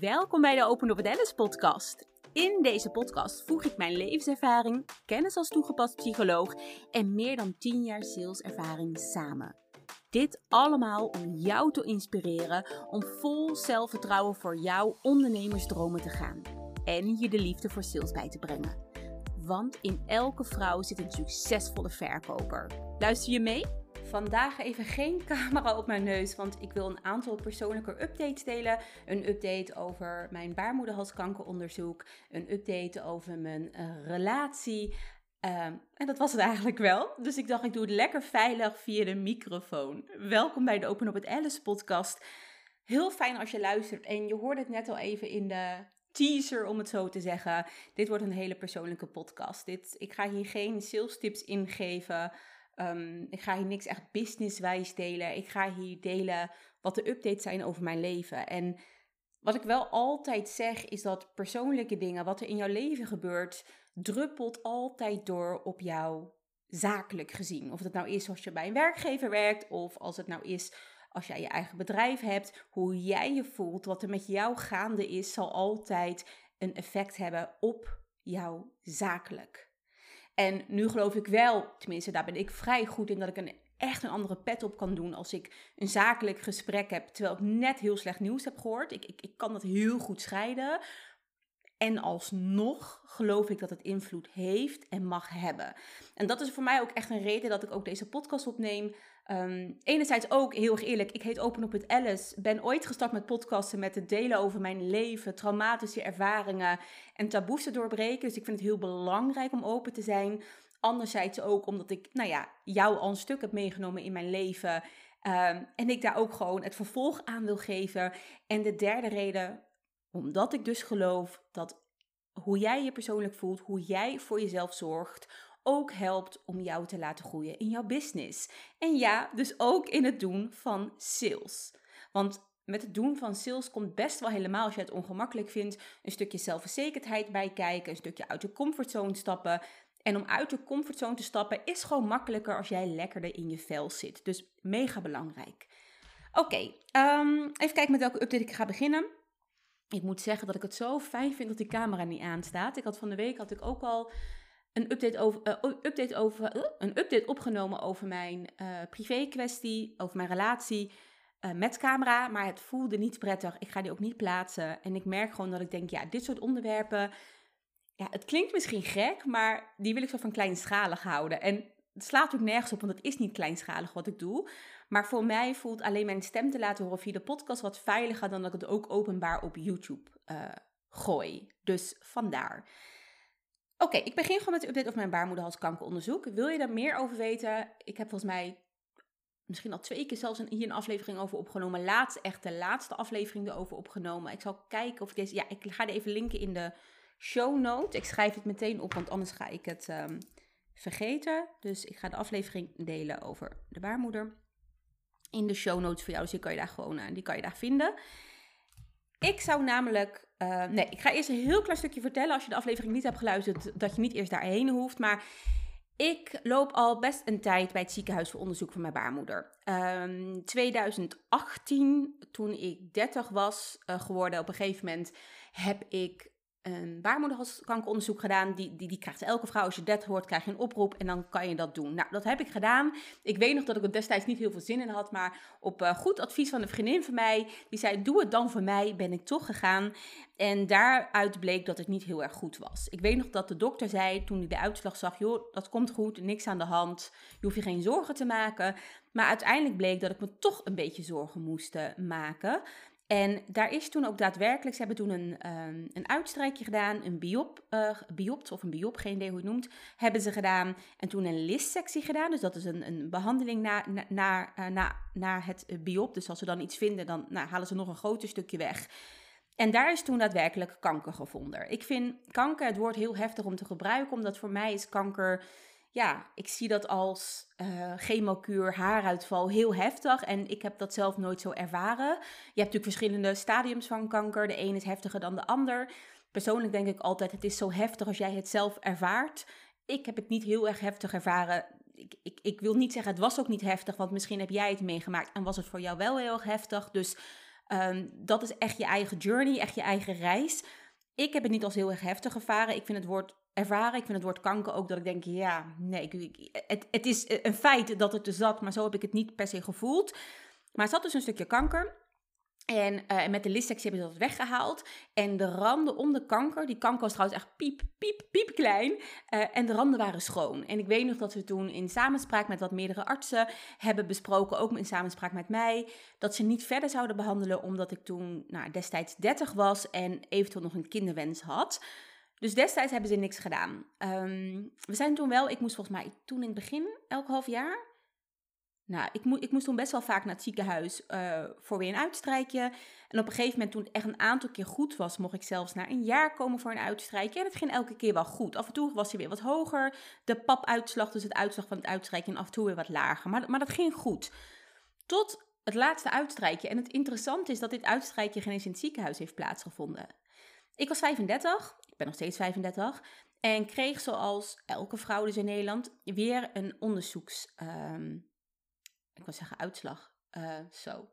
Welkom bij de Open with Alice podcast. In deze podcast voeg ik mijn levenservaring, kennis als toegepast psycholoog en meer dan 10 jaar saleservaring samen. Dit allemaal om jou te inspireren om vol zelfvertrouwen voor jouw ondernemersdromen te gaan en je de liefde voor sales bij te brengen. Want in elke vrouw zit een succesvolle verkoper. Luister je mee? Vandaag even geen camera op mijn neus, want ik wil een aantal persoonlijke updates delen. Een update over mijn baarmoederhalskankeronderzoek, een update over mijn uh, relatie. Ehm, en dat was het eigenlijk wel. Dus ik dacht, ik doe het lekker veilig via de microfoon. Welkom bij de Open Up het Alice podcast. Heel fijn als je luistert. En je hoorde het net al even in de teaser, om het zo te zeggen. Dit wordt een hele persoonlijke podcast. Dit, ik ga hier geen sales tips ingeven. Um, ik ga hier niks echt businesswijs delen. Ik ga hier delen wat de updates zijn over mijn leven. En wat ik wel altijd zeg is dat persoonlijke dingen, wat er in jouw leven gebeurt, druppelt altijd door op jou zakelijk gezien. Of het nou is als je bij een werkgever werkt of als het nou is als jij je eigen bedrijf hebt, hoe jij je voelt, wat er met jou gaande is, zal altijd een effect hebben op jou zakelijk. En nu geloof ik wel, tenminste daar ben ik vrij goed in, dat ik een, echt een andere pet op kan doen als ik een zakelijk gesprek heb, terwijl ik net heel slecht nieuws heb gehoord. Ik, ik, ik kan dat heel goed scheiden. En alsnog geloof ik dat het invloed heeft en mag hebben. En dat is voor mij ook echt een reden dat ik ook deze podcast opneem. Um, enerzijds ook, heel erg eerlijk, ik heet Open Up with Alice. Ben ooit gestart met podcasten met het delen over mijn leven, traumatische ervaringen en taboes te doorbreken. Dus ik vind het heel belangrijk om open te zijn. Anderzijds ook omdat ik, nou ja, jou al een stuk heb meegenomen in mijn leven. Um, en ik daar ook gewoon het vervolg aan wil geven. En de derde reden, omdat ik dus geloof dat hoe jij je persoonlijk voelt, hoe jij voor jezelf zorgt, ook helpt om jou te laten groeien in jouw business. En ja, dus ook in het doen van sales. Want met het doen van sales komt best wel helemaal, als je het ongemakkelijk vindt, een stukje zelfverzekerdheid bij kijken, een stukje uit de comfortzone stappen. En om uit de comfortzone te stappen is gewoon makkelijker als jij lekkerder in je vel zit. Dus mega belangrijk. Oké, ehm, even kijken met welke update ik ga beginnen. Ik moet zeggen dat ik het zo fijn vind dat die camera niet aanstaat. Ik had van de week had ik ook al een update, over, uh, update, over, uh, een update opgenomen over mijn uh, privé kwestie, over mijn relatie met camera. Maar het voelde niet prettig. Ik ga die ook niet plaatsen. En ik merk gewoon dat ik denk, ja, dit soort onderwerpen. Ja, het klinkt misschien gek, maar die wil ik zo van kleinschalig houden. En het slaat ook nergens op, want het is niet kleinschalig wat ik doe. Maar voor mij voelt alleen mijn stem te laten horen via de podcast wat veiliger dan dat ik het ook openbaar op YouTube gooi. Dus vandaar. Oké, ik begin gewoon met de update over mijn baarmoederhalskankeronderzoek. Wil je daar meer over weten? Ik heb volgens mij misschien al twee keer zelfs hier een aflevering over opgenomen. Laatst, echt de laatste aflevering erover opgenomen. Ik zal kijken of deze... Ja, ik ga er even linken in de show note. Ik schrijf het meteen op, want anders ga ik het um, vergeten. Dus ik ga de aflevering delen over de baarmoeder. In de show notes voor jou, dus die kan je daar gewoon uh, die kan je daar vinden. Ik zou namelijk. Uh, nee, ik ga eerst een heel klein stukje vertellen. Als je de aflevering niet hebt geluisterd, dat je niet eerst daarheen hoeft. Maar ik loop al best een tijd bij het ziekenhuis voor onderzoek van mijn baarmoeder. Um, ehm, 2018, toen ik 30 was uh, geworden, op een gegeven moment heb ik een baarmoederkankeronderzoek gedaan. Die, die, die krijgt elke vrouw, als je dat hoort, krijg je een oproep en dan kan je dat doen. Nou, dat heb ik gedaan. Ik weet nog dat ik er destijds niet heel veel zin in had, maar op uh, goed advies van een vriendin van mij, die zei, doe het dan voor mij, ben ik toch gegaan. En daaruit bleek dat het niet heel erg goed was. Ik weet nog dat de dokter zei, toen hij de uitslag zag, joh, dat komt goed, niks aan de hand, je hoeft je geen zorgen te maken. Maar uiteindelijk bleek dat ik me toch een beetje zorgen moest eh, maken. En daar is toen ook daadwerkelijk, ze hebben toen een, um, een uitstrijkje gedaan, een biop, uh, biopt of een biop, geen idee hoe het noemt, hebben ze gedaan. En toen een listsectie gedaan, dus dat is een, een behandeling naar na, na, uh, na, na het biop. Dus als ze dan iets vinden, dan nou, halen ze nog een groter stukje weg. En daar is toen daadwerkelijk kanker gevonden. Ik vind kanker, het woord heel heftig om te gebruiken, omdat voor mij is kanker ja, ik zie dat als uh, chemokuur, haaruitval heel heftig. En ik heb dat zelf nooit zo ervaren. Je hebt natuurlijk verschillende stadiums van kanker. De een is heftiger dan de ander. Persoonlijk denk ik altijd, het is zo heftig als jij het zelf ervaart. Ik heb het niet heel erg heftig ervaren. Ik, ik, ik wil niet zeggen, het was ook niet heftig, want misschien heb jij het meegemaakt en was het voor jou wel heel erg heftig. Dus Ehm, dat is echt je eigen journey, echt je eigen reis. Ik heb het niet als heel erg heftig ervaren. Ik vind het woord ervaren, ik vind het woord kanker ook dat ik denk, ja, nee, ik, het, het is een feit dat het er zat, maar zo heb ik het niet per se gevoeld. Maar het zat dus een stukje kanker. En uh, met de listsectie hebben ze dat weggehaald. En de randen om de kanker, die kanker was trouwens echt piep, piep, piep klein. Uh, en de randen waren schoon. En ik weet nog dat we toen in samenspraak met wat meerdere artsen hebben besproken, ook in samenspraak met mij, dat ze niet verder zouden behandelen, omdat ik toen nou, destijds 30 was en eventueel nog een kinderwens had. Dus destijds hebben ze niks gedaan. Um, we zijn toen wel, ik moest volgens mij toen in het begin, elk half jaar, nou, ik, mo ik moest toen best wel vaak naar het ziekenhuis uh, voor weer een uitstrijkje. En op een gegeven moment, toen het echt een aantal keer goed was, mocht ik zelfs naar een jaar komen voor een uitstrijkje. En het ging elke keer wel goed. Af en toe was hij weer wat hoger. De papuitslag, dus het uitslag van het uitstrijkje, en af en toe weer wat lager. Maar, maar dat ging goed. Tot het laatste uitstrijkje. En het interessante is dat dit uitstrijkje geen eens in het ziekenhuis heeft plaatsgevonden. Ik was 35, ik ben nog steeds 35. En kreeg zoals elke vrouw dus in Nederland weer een onderzoeks... Um, ik wil zeggen uitslag, uh, zo.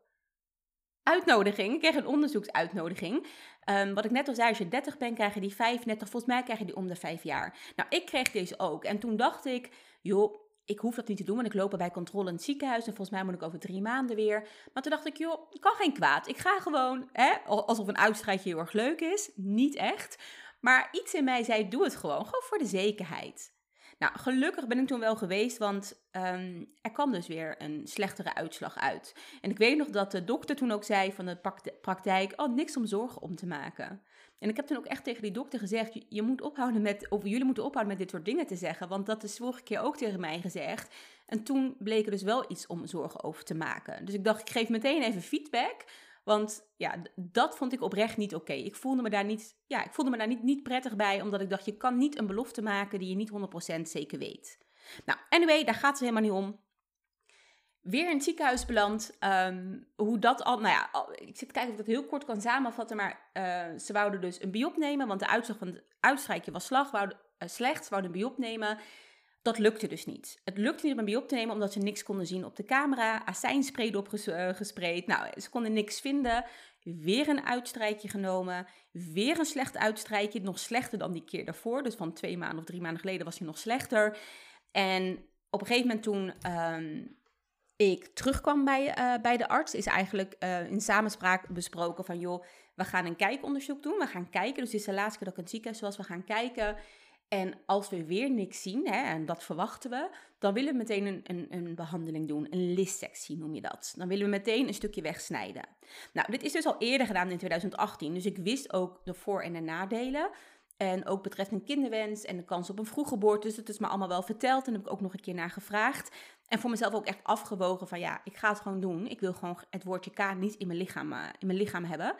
Uitnodiging. Ik kreeg een onderzoeksuitnodiging. Um, wat ik net al zei, als je 30 bent, krijg je die 35. Volgens mij krijg je die om de 5 jaar. Nou, ik kreeg deze ook. En toen dacht ik, joh, ik hoef dat niet te doen, want ik loop bij controle in het ziekenhuis. En volgens mij moet ik over drie maanden weer. Maar toen dacht ik, joh, kan geen kwaad. Ik ga gewoon, hè, alsof een uitstrijdje heel erg leuk is. Niet echt. Maar iets in mij zei, doe het gewoon. Gewoon voor de zekerheid. Nou, gelukkig ben ik toen wel geweest, want um, er kwam dus weer een slechtere uitslag uit. En ik weet nog dat de dokter toen ook zei van de praktijk, oh, niks om zorgen om te maken. En ik heb toen ook echt tegen die dokter gezegd, je moet ophouden met, of jullie moeten ophouden met dit soort dingen te zeggen, want dat is vorige keer ook tegen mij gezegd. En toen bleek er dus wel iets om zorgen over te maken. Dus ik dacht, ik geef meteen even feedback, want ja, dat vond ik oprecht niet oké. Ik voelde me daar niet, ja, ik voelde me daar niet, niet prettig bij, omdat ik dacht, je kan niet een belofte maken die je niet 100% zeker weet. Nou, anyway, daar gaat het helemaal niet om. Weer in het ziekenhuis beland. Um, hoe dat al, nou ja, ik zit te kijken of ik dat heel kort kan samenvatten, maar uh, ze wouden dus een biop nemen, want de uitslag van het uitstrijkje was slag, wouden, uh, slecht, ze wouden een biop nemen. Dat lukte dus niet. Het lukte niet om een biop te nemen omdat ze niks konden zien op de camera. Azijnspray erop uh, gespreid. Nou, ze konden niks vinden. Weer een uitstrijkje genomen. Weer een slecht uitstrijkje. Nog slechter dan die keer daarvoor. Dus van twee maanden of drie maanden geleden was hij nog slechter. En op een gegeven moment toen um, ik terugkwam bij, uh, bij de arts, is eigenlijk in samenspraak besproken van joh, we gaan een kijkonderzoek doen. We gaan kijken. Dus dit is de laatste keer dat ik in het ziekenhuis was. We gaan kijken en als we weer niks zien, hè, en dat verwachten we, dan willen we meteen een, een, een behandeling doen. Een listsectie noem je dat. Dan willen we meteen een stukje wegsnijden. Nou, dit is dus al eerder gedaan in 2018. Dus ik wist ook de voor- en de nadelen. En ook betreffend kinderwens en de kans op een vroeggeboorte. Dus het is me allemaal wel verteld en heb ik ook nog een keer naar gevraagd. En voor mezelf ook echt afgewogen van ja, ik ga het gewoon doen. Ik wil gewoon het woordje K niet in mijn lichaam, uh, in mijn lichaam hebben.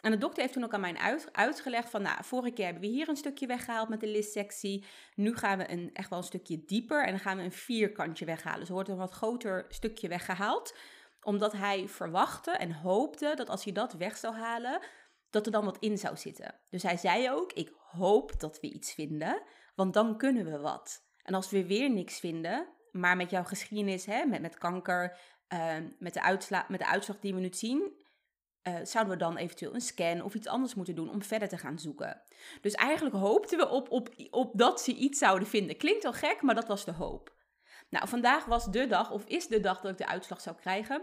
En de dokter heeft toen ook aan mij uit, uitgelegd van, nou, vorige keer hebben we hier een stukje weggehaald met de listsectie. Nu gaan we een, echt wel een stukje dieper en dan gaan we een vierkantje weghalen. Dus er wordt een wat groter stukje weggehaald. Omdat hij verwachtte en hoopte dat als hij dat weg zou halen, dat er dan wat in zou zitten. Dus hij zei ook, ik hoop dat we iets vinden, want dan kunnen we wat. En als we weer niks vinden, maar met jouw geschiedenis, hè, met, met kanker, uh, met, de uitsla met de uitslag die we nu zien, uh, zouden we dan eventueel een scan of iets anders moeten doen om verder te gaan zoeken. Dus eigenlijk hoopten we op, op, op dat ze iets zouden vinden. Klinkt wel gek, maar dat was de hoop. Nou, vandaag was de dag, of is de dag dat ik de uitslag zou krijgen.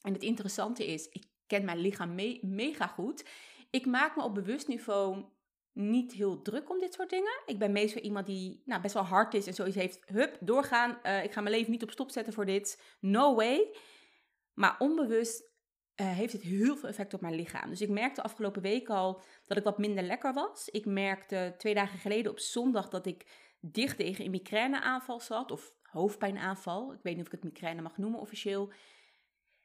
En het interessante is, ik ken mijn lichaam mega goed. Ik maak me op bewust niveau niet heel druk om dit soort dingen. Ik ben meestal iemand die nou, best wel hard is en zoiets heeft. Hup, doorgaan. Uh, ik ga mijn leven niet op stop zetten voor dit. No way. Maar onbewust uh, heeft het heel veel effect op mijn lichaam. Dus ik merkte afgelopen week al dat ik wat minder lekker was. Ik merkte twee dagen geleden op zondag dat ik dicht tegen een migraineaanval zat. Of hoofdpijnaanval. Ik weet niet of ik het migraine mag noemen officieel.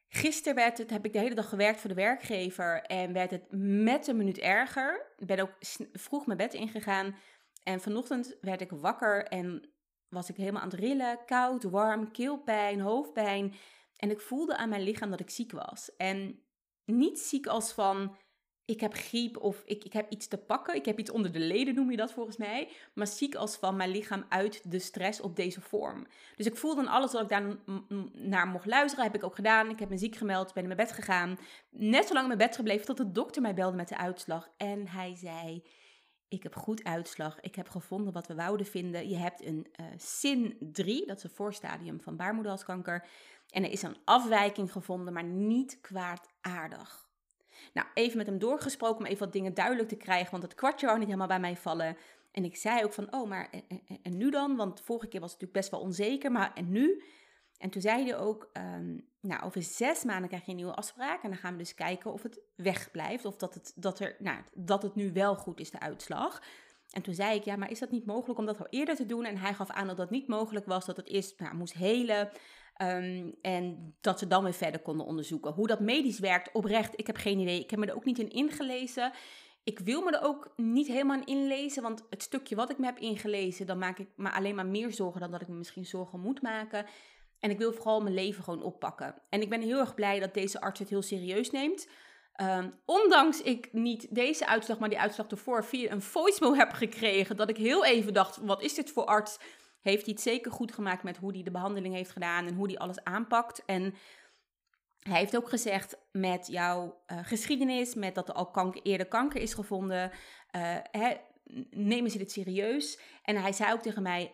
Gisteren werd het, heb ik de hele dag gewerkt voor de werkgever en werd het met een minuut erger. Ik ben ook vroeg mijn bed ingegaan en vanochtend werd ik wakker en was ik helemaal aan het rillen, koud, warm, keelpijn, hoofdpijn. En ik voelde aan mijn lichaam dat ik ziek was. En niet ziek als van ik heb griep of ik, ik heb iets te pakken. Ik heb iets onder de leden, noem je dat volgens mij. Maar ziek als van mijn lichaam uit de stress op deze vorm. Dus ik voel dan alles wat ik daar naar mocht luisteren. Heb ik ook gedaan. Ik heb me ziek gemeld, ben in mijn bed gegaan. Net zo lang in mijn bed gebleven tot de dokter mij belde met de uitslag. En hij zei, ik heb goed uitslag. Ik heb gevonden wat we wouden vinden. Je hebt een uh, SIN 3, dat is een voorstadium van baarmoederhalskanker. En er is een afwijking gevonden, maar niet kwaadaardig. Nou, even met hem doorgesproken om even wat dingen duidelijk te krijgen, want het kwartje wou niet helemaal bij mij vallen. En ik zei ook van, oh, maar en, en, nu dan? Want vorige keer was het natuurlijk best wel onzeker, maar en nu? En toen zei hij ook, um, nou, over zes maanden krijg je een nieuwe afspraak. En dan gaan we dus kijken of het wegblijft. Of dat het, dat er, nou, dat het nu wel goed is, de uitslag. En toen zei ik, ja, maar is dat niet mogelijk om dat al eerder te doen? En hij gaf aan dat dat niet mogelijk was, dat het eerst nou, moest helen. Um, en dat ze dan weer verder konden onderzoeken. Hoe dat medisch werkt, oprecht, ik heb geen idee. Ik heb me er ook niet in ingelezen. Ik wil me er ook niet helemaal in inlezen, want het stukje wat ik me heb ingelezen, dan maak ik me alleen maar meer zorgen dan dat ik me misschien zorgen moet maken. En ik wil vooral mijn leven gewoon oppakken. En ik ben heel erg blij dat deze arts het heel serieus neemt. Um, ondanks ik niet deze uitslag, maar die uitslag ervoor via een voicemail heb gekregen. Dat ik heel even dacht, wat is dit voor arts? Heeft hij het zeker goed gemaakt met hoe hij de behandeling heeft gedaan en hoe hij alles aanpakt. En hij heeft ook gezegd met jouw uh, geschiedenis, met dat er al kanker, eerder kanker is gevonden, uh, hè, nemen ze dit serieus. En hij zei ook tegen mij,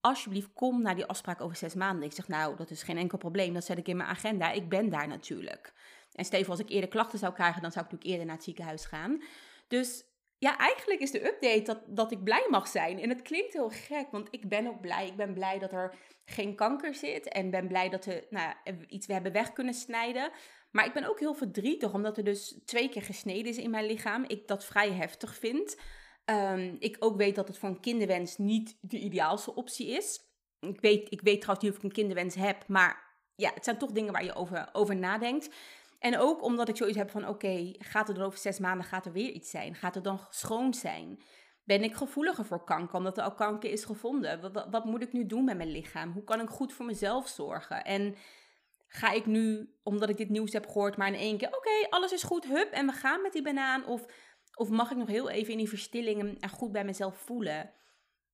alsjeblieft kom naar die afspraak over zes maanden. Ik zeg, nou, dat is geen enkel probleem, dat zet ik in mijn agenda. Ik ben daar natuurlijk. En Steven, als ik eerder klachten zou krijgen, dan zou ik natuurlijk eerder naar het ziekenhuis gaan. Dus ja, eigenlijk is de update dat, dat ik blij mag zijn. En het klinkt heel gek, want ik ben ook blij. Ik ben blij dat er geen kanker zit. En ben blij dat we nou, iets we hebben weg kunnen snijden. Maar ik ben ook heel verdrietig, omdat er dus twee keer gesneden is in mijn lichaam. Ik dat vrij heftig vind. Um, ik ook weet dat het voor een kinderwens niet de ideaalste optie is. Ik weet, ik weet trouwens niet of ik een kinderwens heb, maar ja, het zijn toch dingen waar je over, over nadenkt. En ook omdat ik zoiets heb van, oké, gaat er over zes maanden gaat er weer iets zijn? Gaat het dan schoon zijn? Ben ik gevoeliger voor kanker, omdat er al kanker is gevonden? Wat, wat, moet ik nu doen met mijn lichaam? Hoe kan ik goed voor mezelf zorgen? En ga ik nu, omdat ik dit nieuws heb gehoord, maar in één keer, oké, alles is goed, hup, en we gaan met die banaan? Of, of mag ik nog heel even in die verstillingen en goed bij mezelf voelen?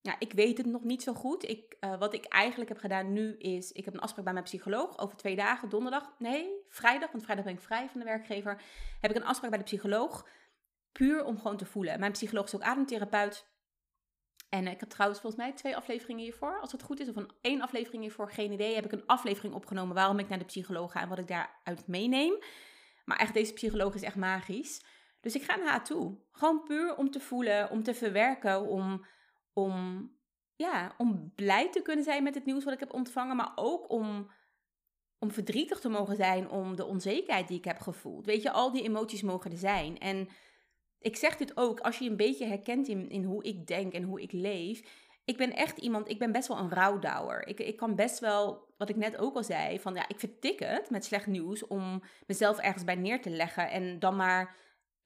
Ja, ik weet het nog niet zo goed. Ik, uh, wat ik eigenlijk heb gedaan nu is, ik heb een afspraak bij mijn psycholoog over twee dagen, donderdag, nee, vrijdag, want vrijdag ben ik vrij van de werkgever, heb ik een afspraak bij de psycholoog, puur om gewoon te voelen. Mijn psycholoog is ook ademtherapeut. En ik heb trouwens volgens mij twee afleveringen hiervoor, als het goed is, of een één aflevering hiervoor, geen idee, heb ik een aflevering opgenomen waarom ik naar de psycholoog ga en wat ik daaruit meeneem. Maar echt, deze psycholoog is echt magisch. Dus ik ga naar haar toe. Gewoon puur om te voelen, om te verwerken, om om, ja, om blij te kunnen zijn met het nieuws wat ik heb ontvangen, maar ook om, om verdrietig te mogen zijn om de onzekerheid die ik heb gevoeld. Weet je, al die emoties mogen er zijn. En ik zeg dit ook, als je een beetje herkent in, in hoe ik denk en hoe ik leef. Ik ben echt iemand, ik ben best wel een rouwdouwer. Ik, ik kan best wel, wat ik net ook al zei, van ja, ik vertik het met slecht nieuws om mezelf ergens bij neer te leggen en dan maar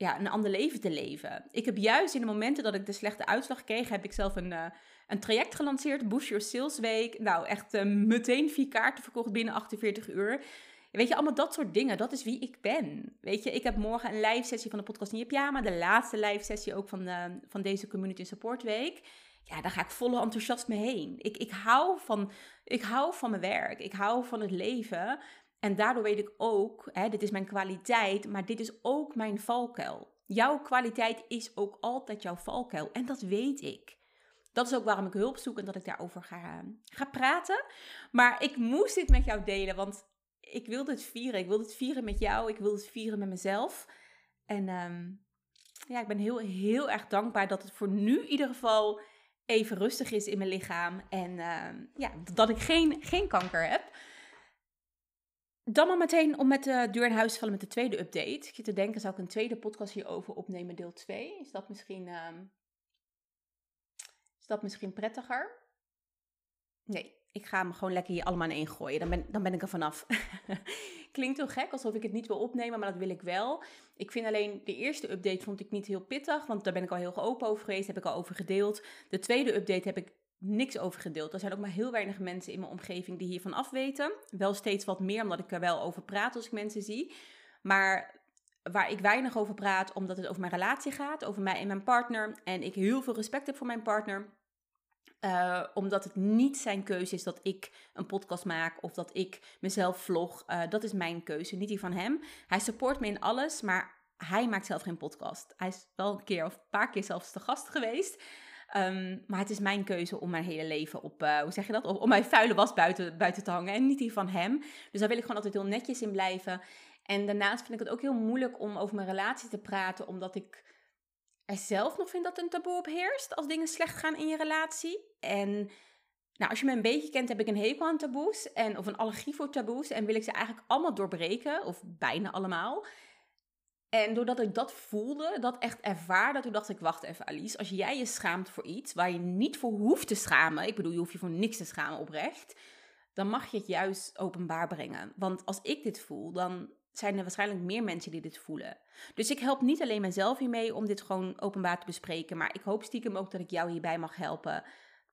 ja, een ander leven te leven. Ik heb juist in de momenten dat ik de slechte uitslag kreeg, heb ik zelf een, uh, een traject gelanceerd, Boost Your Sales Week. Nou, echt uh, meteen vier kaarten verkocht binnen 48 uur. Weet je, allemaal dat soort dingen. Dat is wie ik ben. Weet je, ik heb morgen een live sessie van de podcast Niet Pyjama. De laatste live sessie ook van, de, van deze Community Support Week. Ja, daar ga ik volle enthousiasme heen. Ik, ik, hou van, ik hou van mijn werk. Ik hou van het leven. En daardoor weet ik ook, hè, dit is mijn kwaliteit, maar dit is ook mijn valkuil. Jouw kwaliteit is ook altijd jouw valkuil. En dat weet ik. Dat is ook waarom ik hulp zoek en dat ik daarover ga, ga praten. Maar ik moest dit met jou delen, want ik wil dit vieren. Ik wil dit vieren met jou. Ik wil dit vieren met mezelf. En um, ja, ik ben heel, heel erg dankbaar dat het voor nu in ieder geval even rustig is in mijn lichaam. En uh, ja, dat ik geen, geen kanker heb. Dan maar meteen om met de deur in huis te vallen met de tweede update. Ik zit te denken, zou ik een tweede podcast hierover opnemen, deel 2? Is dat misschien, uh, is dat misschien prettiger? Nee, ik ga hem gewoon lekker hier allemaal in één gooien. Dan ben, dan ben ik er vanaf. Klinkt heel gek, alsof ik het niet wil opnemen, maar dat wil ik wel. Ik vind alleen de eerste update vond ik niet heel pittig, want daar ben ik al heel open over geweest, heb ik al over gedeeld. De tweede update heb ik niks over gedeeld. Er zijn ook maar heel weinig mensen in mijn omgeving die hiervan afweten. Wel steeds wat meer, omdat ik er wel over praat als ik mensen zie. Maar waar ik weinig over praat, omdat het over mijn relatie gaat, over mij en mijn partner. En ik heel veel respect heb voor mijn partner. Uh, omdat het niet zijn keuze is dat ik een podcast maak of dat ik mezelf vlog. Uh, dat is mijn keuze, niet die van hem. Hij support me in alles, maar hij maakt zelf geen podcast. Hij is wel een keer of een paar keer zelfs te gast geweest. Um, maar het is mijn keuze om mijn hele leven op, uh, hoe zeg je dat? Om, om mijn vuile was buiten, buiten te hangen en niet die van hem. Dus daar wil ik gewoon altijd heel netjes in blijven. En daarnaast vind ik het ook heel moeilijk om over mijn relatie te praten, omdat ik er zelf nog vind dat een taboe op heerst als dingen slecht gaan in je relatie. En nou, als je me een beetje kent, heb ik een hekel aan taboes en, of een allergie voor taboes en wil ik ze eigenlijk allemaal doorbreken, of bijna allemaal. En doordat ik dat voelde, dat echt ervaarde, toen dacht ik, wacht even Alice, als jij je schaamt voor iets waar je niet voor hoeft te schamen, ik bedoel, je hoeft je voor niks te schamen oprecht, dan mag je het juist openbaar brengen. Want als ik dit voel, dan zijn er waarschijnlijk meer mensen die dit voelen. Dus ik help niet alleen mezelf hiermee om dit gewoon openbaar te bespreken, maar ik hoop stiekem ook dat ik jou hierbij mag helpen.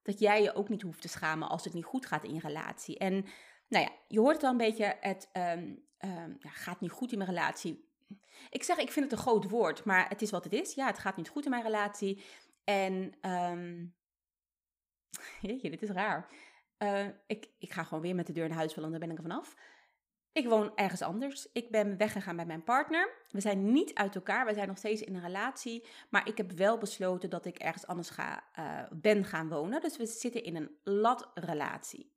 Dat jij je ook niet hoeft te schamen als het niet goed gaat in je relatie. En nou ja, je hoort al een beetje, het um, um, ja, gaat niet goed in mijn relatie. Ik zeg, ik vind het een groot woord, maar het is wat het is. Ja, het gaat niet goed in mijn relatie. En, um, jeetje, dit is raar. Uh, ik, ik ga gewoon weer met de deur naar huis vallen, daar ben ik er vanaf. Ik woon ergens anders. Ik ben weggegaan bij mijn partner. We zijn niet uit elkaar. We zijn nog steeds in een relatie. Maar ik heb wel besloten dat ik ergens anders ga, uh, ben gaan wonen. Dus we zitten in een latrelatie.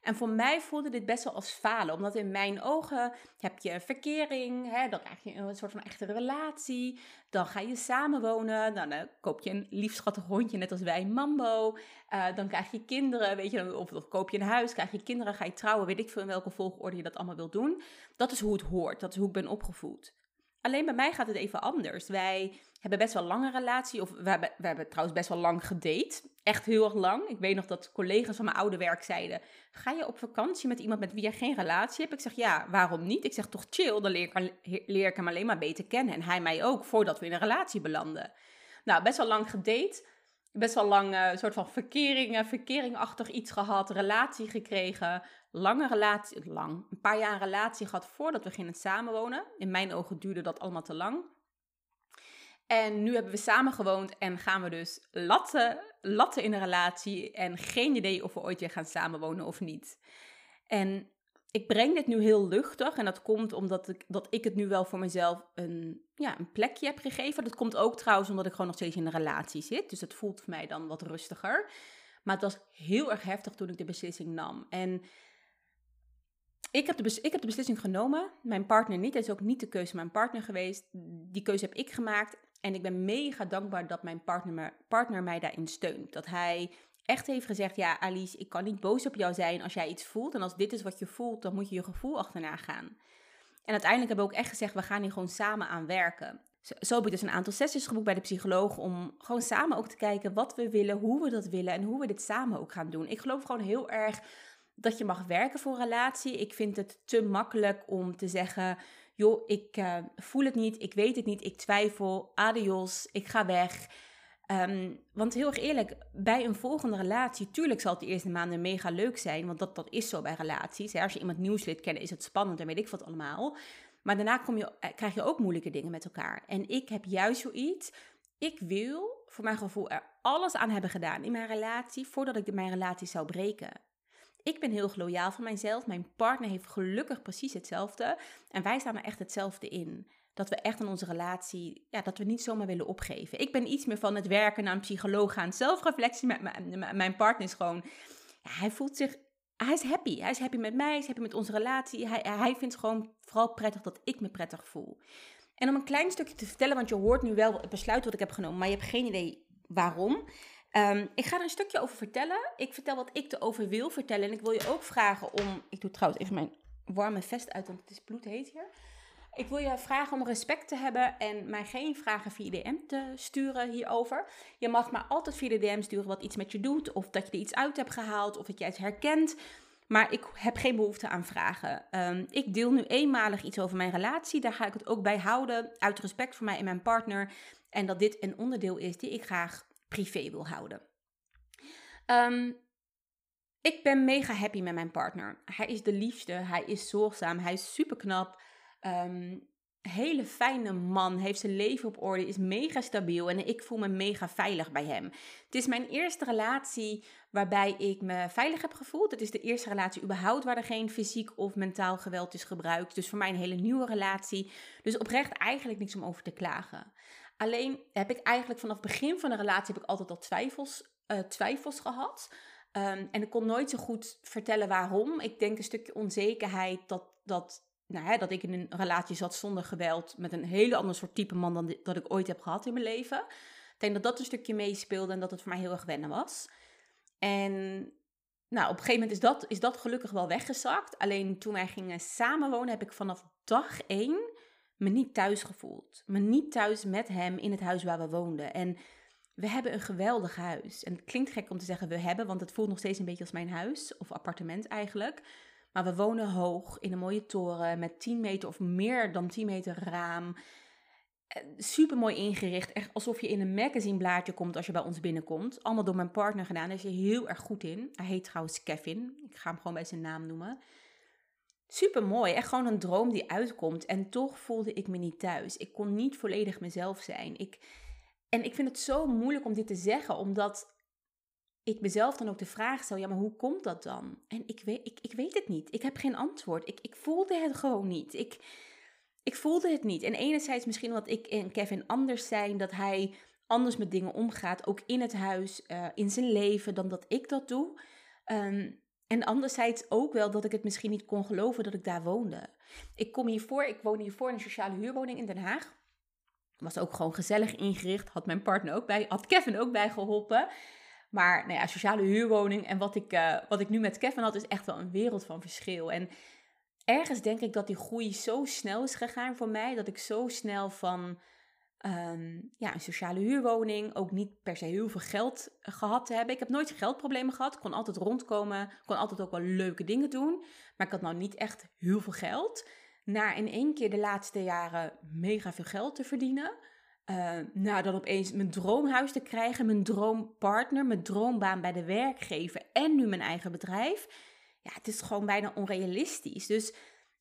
En voor mij voelde dit best wel als falen, omdat in mijn ogen heb je verkering, hè, dan krijg je een soort van echte relatie, dan ga je samenwonen, dan uh, koop je een liefschattig hondje, net als wij, Mambo, uh, dan krijg je kinderen, weet je, of, koop je een huis, krijg je kinderen, ga je trouwen, weet ik veel in welke volgorde je dat allemaal wil doen. Dat is hoe het hoort, dat is hoe ik ben opgevoed. Alleen bij mij gaat het even anders. Wij hebben best wel lange relatie. Of we hebben, we hebben trouwens best wel lang gedate. Echt heel erg lang. Ik weet nog dat collega's van mijn oude werk zeiden: Ga je op vakantie met iemand met wie je geen relatie hebt? Ik zeg ja, waarom niet? Ik zeg toch chill, dan leer ik, leer ik hem alleen maar beter kennen. En hij mij ook, voordat we in een relatie belanden. Nou, best wel lang gedate. Best wel lang uh, soort van verkeringen, verkeringachtig iets gehad, relatie gekregen. Lange relatie, lang, een paar jaar relatie gehad voordat we gingen samenwonen. In mijn ogen duurde dat allemaal te lang. En nu hebben we samen gewoond en gaan we dus latten, latten in een relatie. En geen idee of we ooit weer gaan samenwonen of niet. En ik breng dit nu heel luchtig. En dat komt omdat ik, dat ik het nu wel voor mezelf een, ja, een plekje heb gegeven. Dat komt ook trouwens omdat ik gewoon nog steeds in een relatie zit. Dus het voelt voor mij dan wat rustiger. Maar het was heel erg heftig toen ik de beslissing nam. En ik heb, de ik heb de beslissing genomen. Mijn partner niet. Het is ook niet de keuze van mijn partner geweest. Die keuze heb ik gemaakt. En ik ben mega dankbaar dat mijn partner, partner mij daarin steunt. Dat hij echt heeft gezegd: Ja, Alice, ik kan niet boos op jou zijn als jij iets voelt. En als dit is wat je voelt, dan moet je je gevoel achterna gaan. En uiteindelijk hebben we ook echt gezegd: We gaan hier gewoon samen aan werken. Zo, heb ik dus een aantal sessies geboekt bij de psycholoog om gewoon samen ook te kijken wat we willen, hoe we dat willen en hoe we dit samen ook gaan doen. Ik geloof gewoon heel erg dat je mag werken voor een relatie. Ik vind het te makkelijk om te zeggen: joh, ik uh, voel het niet, ik weet het niet, ik twijfel, adios, ik ga weg. Um, want heel erg eerlijk, bij een volgende relatie, tuurlijk zal het de eerste maanden mega leuk zijn, want dat, dat is zo bij relaties. Hè? Als je iemand nieuws leert kennen, is het spannend en weet ik wat allemaal. Maar daarna kom je, eh, krijg je ook moeilijke dingen met elkaar. En ik heb juist zoiets, ik wil voor mijn gevoel er alles aan hebben gedaan in mijn relatie, voordat ik mijn relatie zou breken. Ik ben heel loyaal van mijzelf. Mijn partner heeft gelukkig precies hetzelfde. En wij staan er echt hetzelfde in. Dat we echt in onze relatie, ja, dat we niet zomaar willen opgeven. Ik ben iets meer van het werken naar een psycholoog gaan. Zelfreflectie met mijn partner is gewoon, ja, hij voelt zich, hij is happy. Hij is happy met mij, hij is happy met onze relatie. Hij, hij vindt gewoon vooral prettig dat ik me prettig voel. En om een klein stukje te vertellen, want je hoort nu wel het besluit wat ik heb genomen, maar je hebt geen idee waarom. Um, ik ga er een stukje over vertellen. Ik vertel wat ik erover wil vertellen. En ik wil je ook vragen om. Ik doe trouwens even mijn warme vest uit, want het is bloedheet hier. Ik wil je vragen om respect te hebben en mij geen vragen via DM te sturen hierover. Je mag maar altijd via de DM sturen wat iets met je doet, of dat je er iets uit hebt gehaald, of dat jij het herkent. Maar ik heb geen behoefte aan vragen. Um, ik deel nu eenmalig iets over mijn relatie. Daar ga ik het ook bij houden, uit respect voor mij en mijn partner. En dat dit een onderdeel is die ik graag privé wil houden. Um, ik ben mega happy met mijn partner. Hij is de liefste, hij is zorgzaam, hij is super knap. Um, hele fijne man, heeft zijn leven op orde, is mega stabiel en ik voel me mega veilig bij hem. Het is mijn eerste relatie waarbij ik me veilig heb gevoeld. Het is de eerste relatie überhaupt waar er geen fysiek of mentaal geweld is gebruikt. Dus voor mij een hele nieuwe relatie. Dus oprecht eigenlijk niks om over te klagen. Alleen heb ik eigenlijk vanaf het begin van de relatie heb ik altijd al twijfels, uh, twijfels gehad. Ehm, en ik kon nooit zo goed vertellen waarom. Ik denk een stukje onzekerheid dat, dat nou, dat ik in een relatie zat zonder geweld met een hele ander soort type man dan dat ik ooit heb gehad in mijn leven. Ik denk dat dat een stukje meespeelde en dat het voor mij heel erg wennen was. En nou, op een gegeven moment is dat, is dat gelukkig wel weggezakt. Alleen toen wij gingen samenwonen heb ik vanaf dag één me niet thuis gevoeld. Me niet thuis met hem in het huis waar we woonden. En we hebben een geweldig huis. En het klinkt gek om te zeggen we hebben, want het voelt nog steeds een beetje als mijn huis of appartement eigenlijk. Maar we wonen hoog in een mooie toren met 10 meter of meer dan 10 meter raam. Eh, Super mooi ingericht. Echt alsof je in een magazineblaadje komt als je bij ons binnenkomt. Allemaal door mijn partner gedaan. Daar is hij heel erg goed in. Hij heet trouwens Kevin. Ik ga hem gewoon bij zijn naam noemen. Super mooi. Echt gewoon een droom die uitkomt. En toch voelde ik me niet thuis. Ik kon niet volledig mezelf zijn. Ik, en ik vind het zo moeilijk om dit te zeggen, omdat ik mezelf dan ook de vraag stel, ja, maar hoe komt dat dan? En ik weet, ik, ik weet het niet. Ik heb geen antwoord. Ik, ik voelde het gewoon niet. Ik, ik voelde het niet. En enerzijds misschien wat ik en Kevin anders zijn, dat hij anders met dingen omgaat, ook in het huis, uh, in zijn leven, dan dat ik dat doe. Um, en anderzijds ook wel dat ik het misschien niet kon geloven dat ik daar woonde. Ik kom hiervoor, ik woon hiervoor in een sociale huurwoning in Den Haag. Was ook gewoon gezellig ingericht, had mijn partner ook bij, had Kevin ook bij geholpen. Maar nou ja, sociale huurwoning en wat ik, uh, wat ik nu met Kevin had, is echt wel een wereld van verschil. En ergens denk ik dat die groei zo snel is gegaan voor mij, dat ik zo snel van um, ja, een sociale huurwoning, ook niet per se heel veel geld gehad te hebben. Ik heb nooit geldproblemen gehad, kon altijd rondkomen, kon altijd ook wel leuke dingen doen, maar ik had nou niet echt heel veel geld. Naar in één keer de laatste jaren mega veel geld te verdienen. Uh, nou, dan opeens mijn droomhuis te krijgen, mijn droompartner, mijn droombaan bij de werkgever en nu mijn eigen bedrijf. Ja, het is gewoon bijna onrealistisch. Dus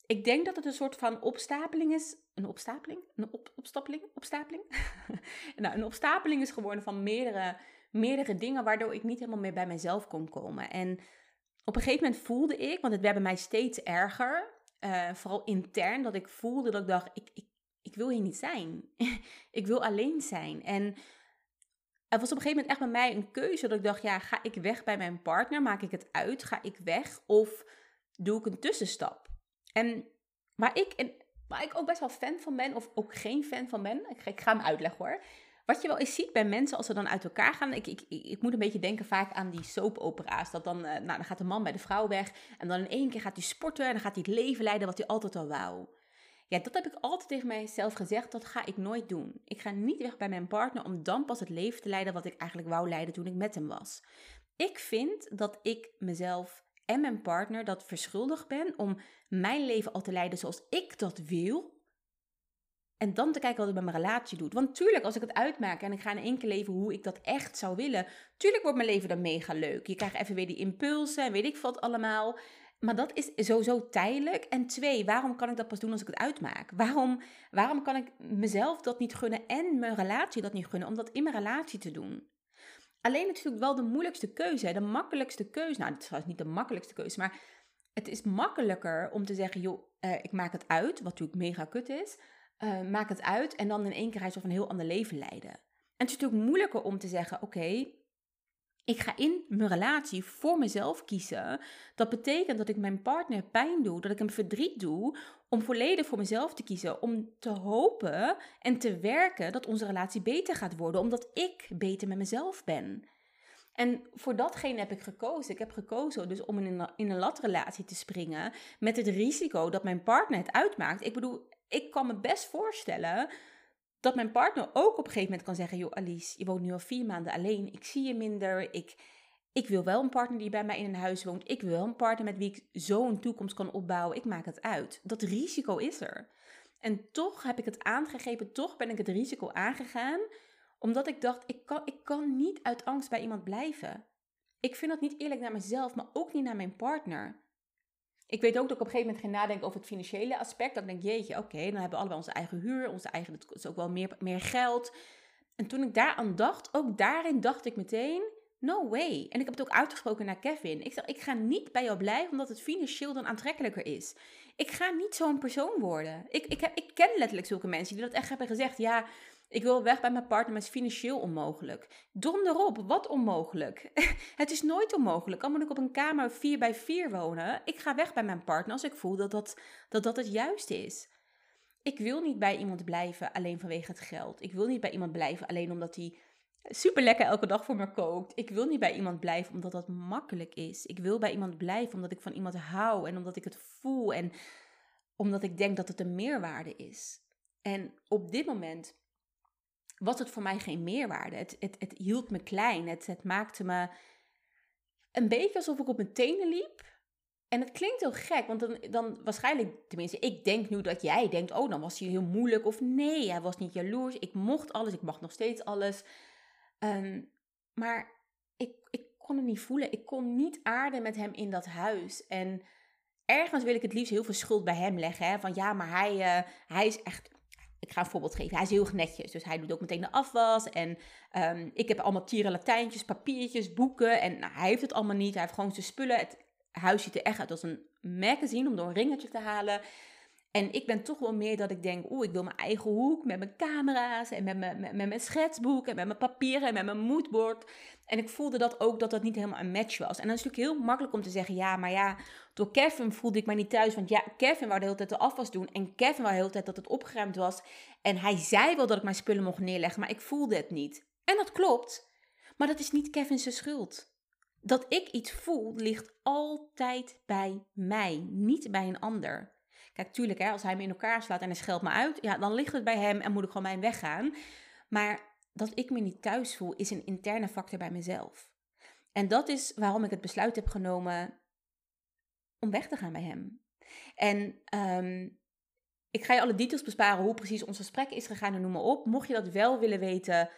ik denk dat het een soort van opstapeling is. Een opstapeling? Een op, opstapeling? Opstapeling? nou, een opstapeling is geworden van meerdere, meerdere dingen, waardoor ik niet helemaal meer bij mezelf kon komen. En op een gegeven moment voelde ik, want het werd bij mij steeds erger, uh, vooral intern, dat ik voelde dat ik dacht, ik, ik wil hier niet zijn. ik wil alleen zijn. En het was op een gegeven moment echt bij mij een keuze dat ik dacht, ja, ga ik weg bij mijn partner? Maak ik het uit? Ga ik weg? Of doe ik een tussenstap? En waar ik, en, waar ik ook best wel fan van ben, of ook geen fan van ben, ik, ik ga hem uitleggen hoor. Wat je wel eens ziet bij mensen als ze dan uit elkaar gaan. Ik, ik, ik moet een beetje denken vaak aan die soapopera's. Dat dan, nou, dan gaat de man bij de vrouw weg. En dan in één keer gaat hij sporten. En dan gaat hij het leven leiden wat hij altijd al wou. Ja, dat heb ik altijd tegen mijzelf gezegd. Dat ga ik nooit doen. Ik ga niet weg bij mijn partner om dan pas het leven te leiden wat ik eigenlijk wou leiden toen ik met hem was. Ik vind dat ik mezelf en mijn partner dat verschuldigd ben om mijn leven al te leiden zoals ik dat wil. En dan te kijken wat het met mijn relatie doet. Want tuurlijk, als ik het uitmaak en ik ga in één keer leven hoe ik dat echt zou willen. Tuurlijk wordt mijn leven dan mega leuk. Je krijgt even weer die impulsen en weet ik wat allemaal. Maar dat is sowieso tijdelijk. En twee, waarom kan ik dat pas doen als ik het uitmaak? Waarom, waarom kan ik mezelf dat niet gunnen en mijn relatie dat niet gunnen om dat in mijn relatie te doen? Alleen natuurlijk wel de moeilijkste keuze, de makkelijkste keuze. Nou, het is niet de makkelijkste keuze, maar het is makkelijker om te zeggen, joh, uh, ik maak het uit, wat natuurlijk mega kut is. Uh, maak het uit en dan in één keer van een heel ander leven leiden. En het is natuurlijk moeilijker om te zeggen, oké, ik ga in mijn relatie voor mezelf kiezen. Dat betekent dat ik mijn partner pijn doe, dat ik hem verdriet doe, om volledig voor mezelf te kiezen. Om te hopen en te werken dat onze relatie beter gaat worden, omdat ik beter met mezelf ben. En voor datgene heb ik gekozen. Ik heb gekozen dus om in een, in een latrelatie te springen met het risico dat mijn partner het uitmaakt. Ik bedoel, ik kan me best voorstellen dat mijn partner ook op een gegeven moment kan zeggen: Joh, Alice, je woont nu al vier maanden alleen. Ik zie je minder. Ik, ik wil wel een partner die bij mij in een huis woont. Ik wil een partner met wie ik zo een toekomst kan opbouwen. Ik maak het uit. Dat risico is er. En toch heb ik het aangegeven, toch ben ik het risico aangegaan, omdat ik dacht: ik kan, ik kan niet uit angst bij iemand blijven. Ik vind dat niet eerlijk naar mezelf, maar ook niet naar mijn partner. Ik weet ook dat ik op een gegeven moment ging nadenken over het financiële aspect. Dat ik denk, jeetje, oké, dan hebben we allebei onze eigen huur, onze eigen, het is ook wel meer, meer geld. En toen ik daaraan dacht, ook daarin dacht ik meteen, no way. En ik heb het ook uitgesproken naar Kevin. Ik zeg, ik ga niet bij jou blijven omdat het financieel dan aantrekkelijker is. Ik ga niet zo'n persoon worden. Ik, ik, heb, ik ken letterlijk zulke mensen die dat echt hebben gezegd. Ja, ik wil weg bij mijn partner, maar het is financieel onmogelijk. Donder wat onmogelijk? het is nooit onmogelijk. Al moet ik op een kamer 4 bij 4 wonen. Ik ga weg bij mijn partner als ik voel dat dat, dat, dat het juiste is. Ik wil niet bij iemand blijven alleen vanwege het geld. Ik wil niet bij iemand blijven alleen omdat hij super lekker elke dag voor me kookt. Ik wil niet bij iemand blijven omdat dat makkelijk is. Ik wil bij iemand blijven omdat ik van iemand hou en omdat ik het voel en omdat ik denk dat het een meerwaarde is. En op dit moment was het voor mij geen meerwaarde. Het, het, het hield me klein. Het, het maakte me een beetje alsof ik op mijn tenen liep. En het klinkt heel gek, want dan, dan waarschijnlijk, tenminste, ik denk nu dat jij denkt, oh, dan was hij heel moeilijk. Of nee, hij was niet jaloers. Ik mocht alles, ik mag nog steeds alles. Ehm, maar ik, ik kon het niet voelen. Ik kon niet aarden met hem in dat huis. En ergens wil ik het liefst heel veel schuld bij hem leggen. Hè? Van ja, maar hij, uh, hij is echt ik ga een voorbeeld geven. Hij is heel netjes, dus hij doet ook meteen de afwas. En um, ik heb allemaal tieren latijntjes, papiertjes, boeken. En nou, hij heeft het allemaal niet. Hij heeft gewoon zijn spullen. Het huis ziet er echt uit als een magazine om door een ringetje te halen. En ik ben toch wel meer dat ik denk, oeh, ik wil mijn eigen hoek met mijn camera's en met mijn, met, mijn schetsboek en met mijn papieren en met mijn moodboard. En ik voelde dat ook dat dat niet helemaal een match was. En dan is het natuurlijk heel makkelijk om te zeggen, ja, maar ja, door Kevin voelde ik mij niet thuis. Want ja, Kevin wou de hele tijd de afwas doen en Kevin wou de hele tijd dat het opgeruimd was. En hij zei wel dat ik mijn spullen mocht neerleggen, maar ik voelde het niet. En dat klopt, maar dat is niet Kevin's schuld. Dat ik iets voel ligt altijd bij mij, niet bij een ander. Kijk, tuurlijk, hè, als hij me in elkaar slaat en hij scheldt me uit, ja, dan ligt het bij hem en moet ik gewoon mijn weg gaan. Maar dat ik me niet thuis voel, is een interne factor bij mezelf. En dat is waarom ik het besluit heb genomen om weg te gaan bij hem. En um, ik ga je alle details besparen hoe precies ons gesprek is gegaan en noem maar op. Mocht je dat wel willen weten,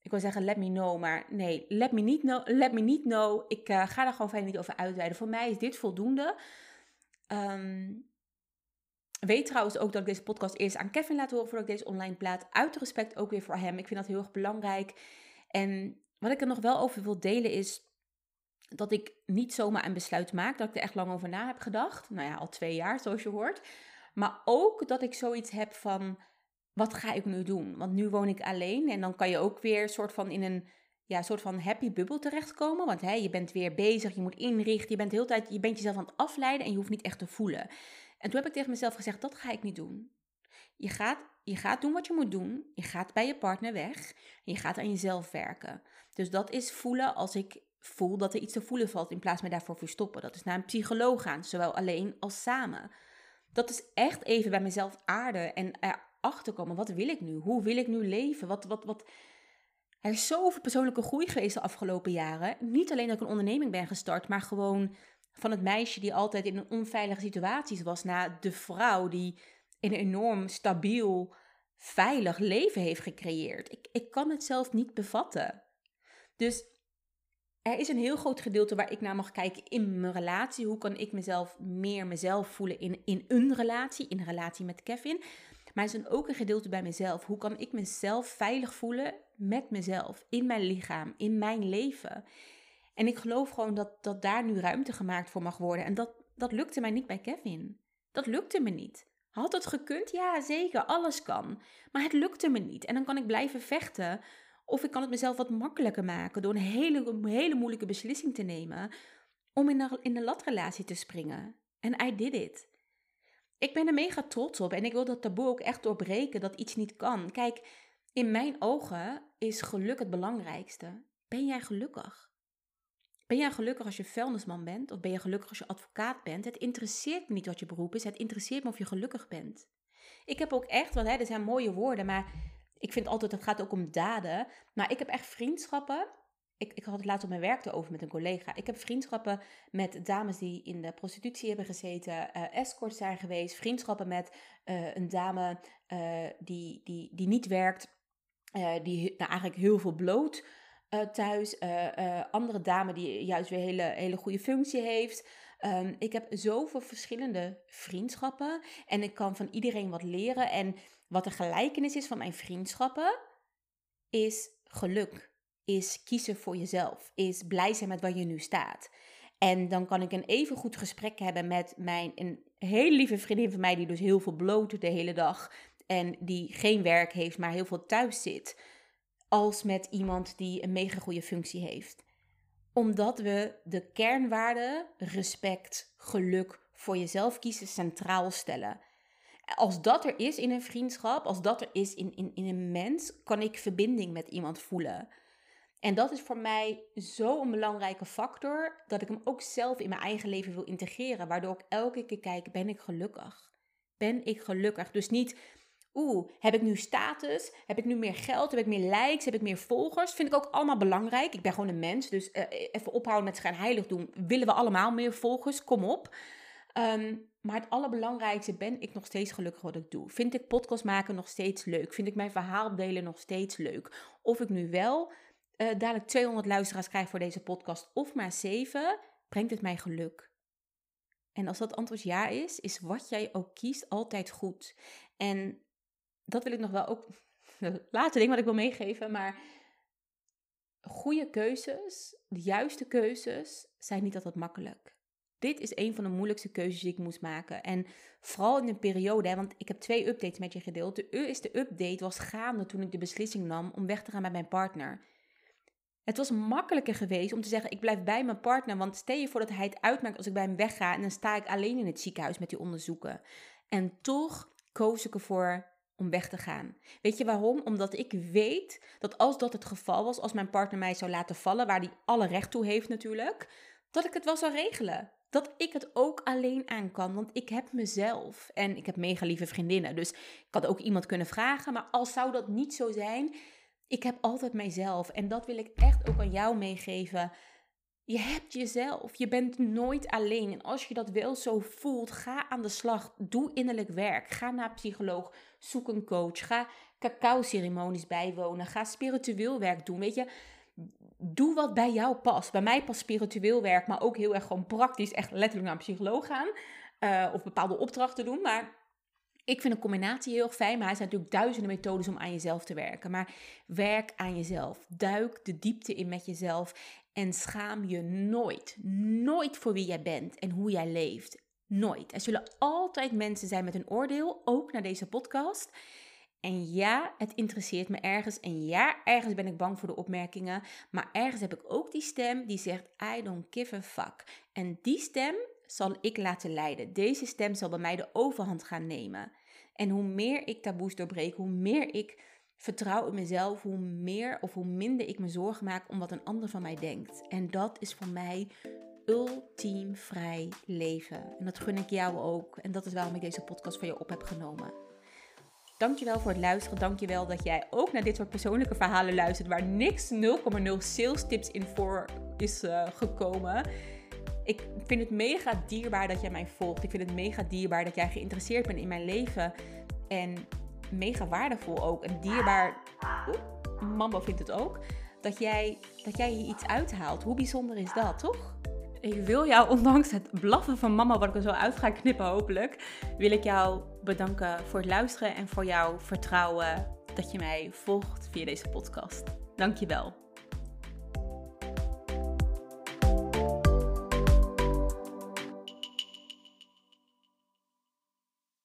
ik wil zeggen let me know, maar nee, let me niet know. Let me niet know. Ik uh, ga daar gewoon verder niet over uitweiden. Voor mij is dit voldoende. Um, Weet trouwens ook dat ik deze podcast eerst aan Kevin laat horen voordat ik deze online plaat. Uit respect ook weer voor hem. Ik vind dat heel erg belangrijk. En wat ik er nog wel over wil delen is dat ik niet zomaar een besluit maak. Dat ik er echt lang over na heb gedacht. Nou ja, al twee jaar zoals je hoort. Maar ook dat ik zoiets heb van, wat ga ik nu doen? Want nu woon ik alleen en dan kan je ook weer soort van in een ja, soort van happy bubbel terechtkomen. Want hè, je bent weer bezig, je moet inrichten, je bent de hele tijd, je bent jezelf aan het afleiden en je hoeft niet echt te voelen. En toen heb ik tegen mezelf gezegd, dat ga ik niet doen. Je gaat, je gaat doen wat je moet doen. Je gaat bij je partner weg. En je gaat aan jezelf werken. Dus dat is voelen als ik voel dat er iets te voelen valt in plaats van daarvoor verstoppen. Dat is naar een psycholoog gaan, zowel alleen als samen. Dat is echt even bij mezelf aarden en erachter komen. Wat wil ik nu? Hoe wil ik nu leven? Wat, wat, wat... Er is zoveel persoonlijke groei geweest de afgelopen jaren. Niet alleen dat ik een onderneming ben gestart, maar gewoon van het meisje die altijd in een onveilige situaties was, naar de vrouw die een enorm stabiel, veilig leven heeft gecreëerd. Ik, ik kan het zelf niet bevatten. Dus er is een heel groot gedeelte waar ik naar mag kijken in mijn relatie. Hoe kan ik mezelf meer mezelf voelen in, in een relatie, in een relatie met Kevin. Maar er is ook een gedeelte bij mezelf. Hoe kan ik mezelf veilig voelen met mezelf, in mijn lichaam, in mijn leven? En ik geloof gewoon dat, dat daar nu ruimte gemaakt voor mag worden. En dat, dat lukte mij niet bij Kevin. Dat lukte me niet. Had het gekund? Ja, zeker. Alles kan. Maar het lukte me niet. En dan kan ik blijven vechten. Of ik kan het mezelf wat makkelijker maken door een hele, hele moeilijke beslissing te nemen. Om in de, in de latrelatie te springen. En I did it. Ik ben er mega trots op. En ik wil dat taboe ook echt doorbreken dat iets niet kan. Kijk, in mijn ogen is geluk het belangrijkste. Ben jij gelukkig? Ben jij gelukkig als je vuilnisman bent? Of ben je gelukkig als je advocaat bent? Het interesseert me niet wat je beroep is. Het interesseert me of je gelukkig bent. Ik heb ook echt, want hè, er zijn mooie woorden, maar ik vind altijd, het gaat ook om daden. Maar ik heb echt vriendschappen. Ik, ik had het laatst op mijn werk erover met een collega. Ik heb vriendschappen met dames die in de prostitutie hebben gezeten, uh, escorts zijn geweest. Vriendschappen met uh, een dame uh, die, die, die niet werkt, die nou, eigenlijk heel veel bloot uh, thuis. Uh, andere dame die juist weer hele, hele goede functie heeft. Ehm, ik heb zoveel verschillende vriendschappen en ik kan van iedereen wat leren. En wat de gelijkenis is van mijn vriendschappen, is geluk, is kiezen voor jezelf, is blij zijn met waar je nu staat. En dan kan ik een even goed gesprek hebben met mijn een hele lieve vriendin van mij, die dus heel veel bloot de hele dag en die geen werk heeft, maar heel veel thuis zit, als met iemand die een mega goede functie heeft. Omdat we de kernwaarden respect, geluk, voor jezelf kiezen centraal stellen. Als dat er is in een vriendschap, als dat er is in, in, in een mens, kan ik verbinding met iemand voelen. En dat is voor mij zo'n belangrijke factor dat ik hem ook zelf in mijn eigen leven wil integreren. Waardoor ik elke keer kijk, ben ik gelukkig? Ben ik gelukkig? Dus niet, oeh, heb ik nu status? Heb ik nu meer geld? Heb ik meer likes? Heb ik meer volgers? Vind ik ook allemaal belangrijk. Ik ben gewoon een mens, dus uh, even ophouden met schijn heilig doen. Willen we allemaal meer volgers? Kom op. Ehm, maar het allerbelangrijkste, ben ik nog steeds gelukkig wat ik doe? Vind ik podcast maken nog steeds leuk? Vind ik mijn verhaal delen nog steeds leuk? Of ik nu wel uh, dadelijk 200 luisteraars krijg voor deze podcast of maar 7, brengt het mij geluk? En als dat antwoord ja is, is wat jij ook kiest altijd goed. En dat wil ik nog wel ook, laatste ding wat ik wil meegeven, maar goede keuzes, de juiste keuzes, zijn niet altijd makkelijk. Dit is een van de moeilijkste keuzes die ik moest maken. En vooral in een periode, want ik heb twee updates met je gedeeld. De eerste update was gaande toen ik de beslissing nam om weg te gaan met mijn partner. Het was makkelijker geweest om te zeggen: ik blijf bij mijn partner. Want stel je voor dat hij het uitmaakt als ik bij hem wegga en dan sta ik alleen in het ziekenhuis met die onderzoeken. En toch koos ik ervoor om weg te gaan. Weet je waarom? Omdat ik weet dat als dat het geval was, als mijn partner mij zou laten vallen, waar hij alle recht toe heeft natuurlijk, dat ik het wel zou regelen. Dat ik het ook alleen aan kan, want ik heb mezelf en ik heb mega lieve vriendinnen. Dus ik had ook iemand kunnen vragen, maar als zou dat niet zo zijn, ik heb altijd mijzelf. En dat wil ik echt ook aan jou meegeven. Je hebt jezelf. Je bent nooit alleen. En als je dat wel zo voelt, ga aan de slag. Doe innerlijk werk. Ga naar psycholoog. Zoek een coach. Ga cacao-ceremonies bijwonen. Ga spiritueel werk doen. Weet je, doe wat bij jou past. Bij mij past spiritueel werk, maar ook heel erg gewoon praktisch. Echt letterlijk naar een psycholoog gaan. Uh, of bepaalde opdrachten doen. Maar ik vind een combinatie heel fijn, maar er zijn natuurlijk duizenden methodes om aan jezelf te werken. Maar werk aan jezelf. Duik de diepte in met jezelf en schaam je nooit, nooit voor wie jij bent en hoe jij leeft. Nooit. Er zullen altijd mensen zijn met een oordeel, ook naar deze podcast. En ja, het interesseert me ergens. En ja, ergens ben ik bang voor de opmerkingen. Maar ergens heb ik ook die stem die zegt: I don't give a fuck. En die stem zal ik laten leiden. Deze stem zal bij mij de overhand gaan nemen. En hoe meer ik taboes doorbreek, hoe meer ik vertrouw in mezelf, hoe meer of hoe minder ik me zorgen maak om wat een ander van mij denkt. En dat is voor mij ultiem vrij leven. En dat gun ik jou ook. En dat is waarom ik deze podcast van je op heb genomen. Dankjewel voor het luisteren. Dankjewel dat jij ook naar dit soort persoonlijke verhalen luistert waar niks 0,0 sales tips in voor is uh, gekomen. Ik vind het mega dierbaar dat jij mij volgt. Ik vind het mega dierbaar dat jij geïnteresseerd bent in mijn leven. En mega waardevol ook. En dierbaar. Mambo vindt het ook. Dat jij, dat jij hier iets uithaalt. Hoe bijzonder is dat, toch? Ik wil jou, ondanks het blaffen van mama, wat ik er zo uit ga knippen hopelijk, wil ik jou bedanken voor het luisteren en voor jouw vertrouwen dat je mij volgt via deze podcast. Dankjewel.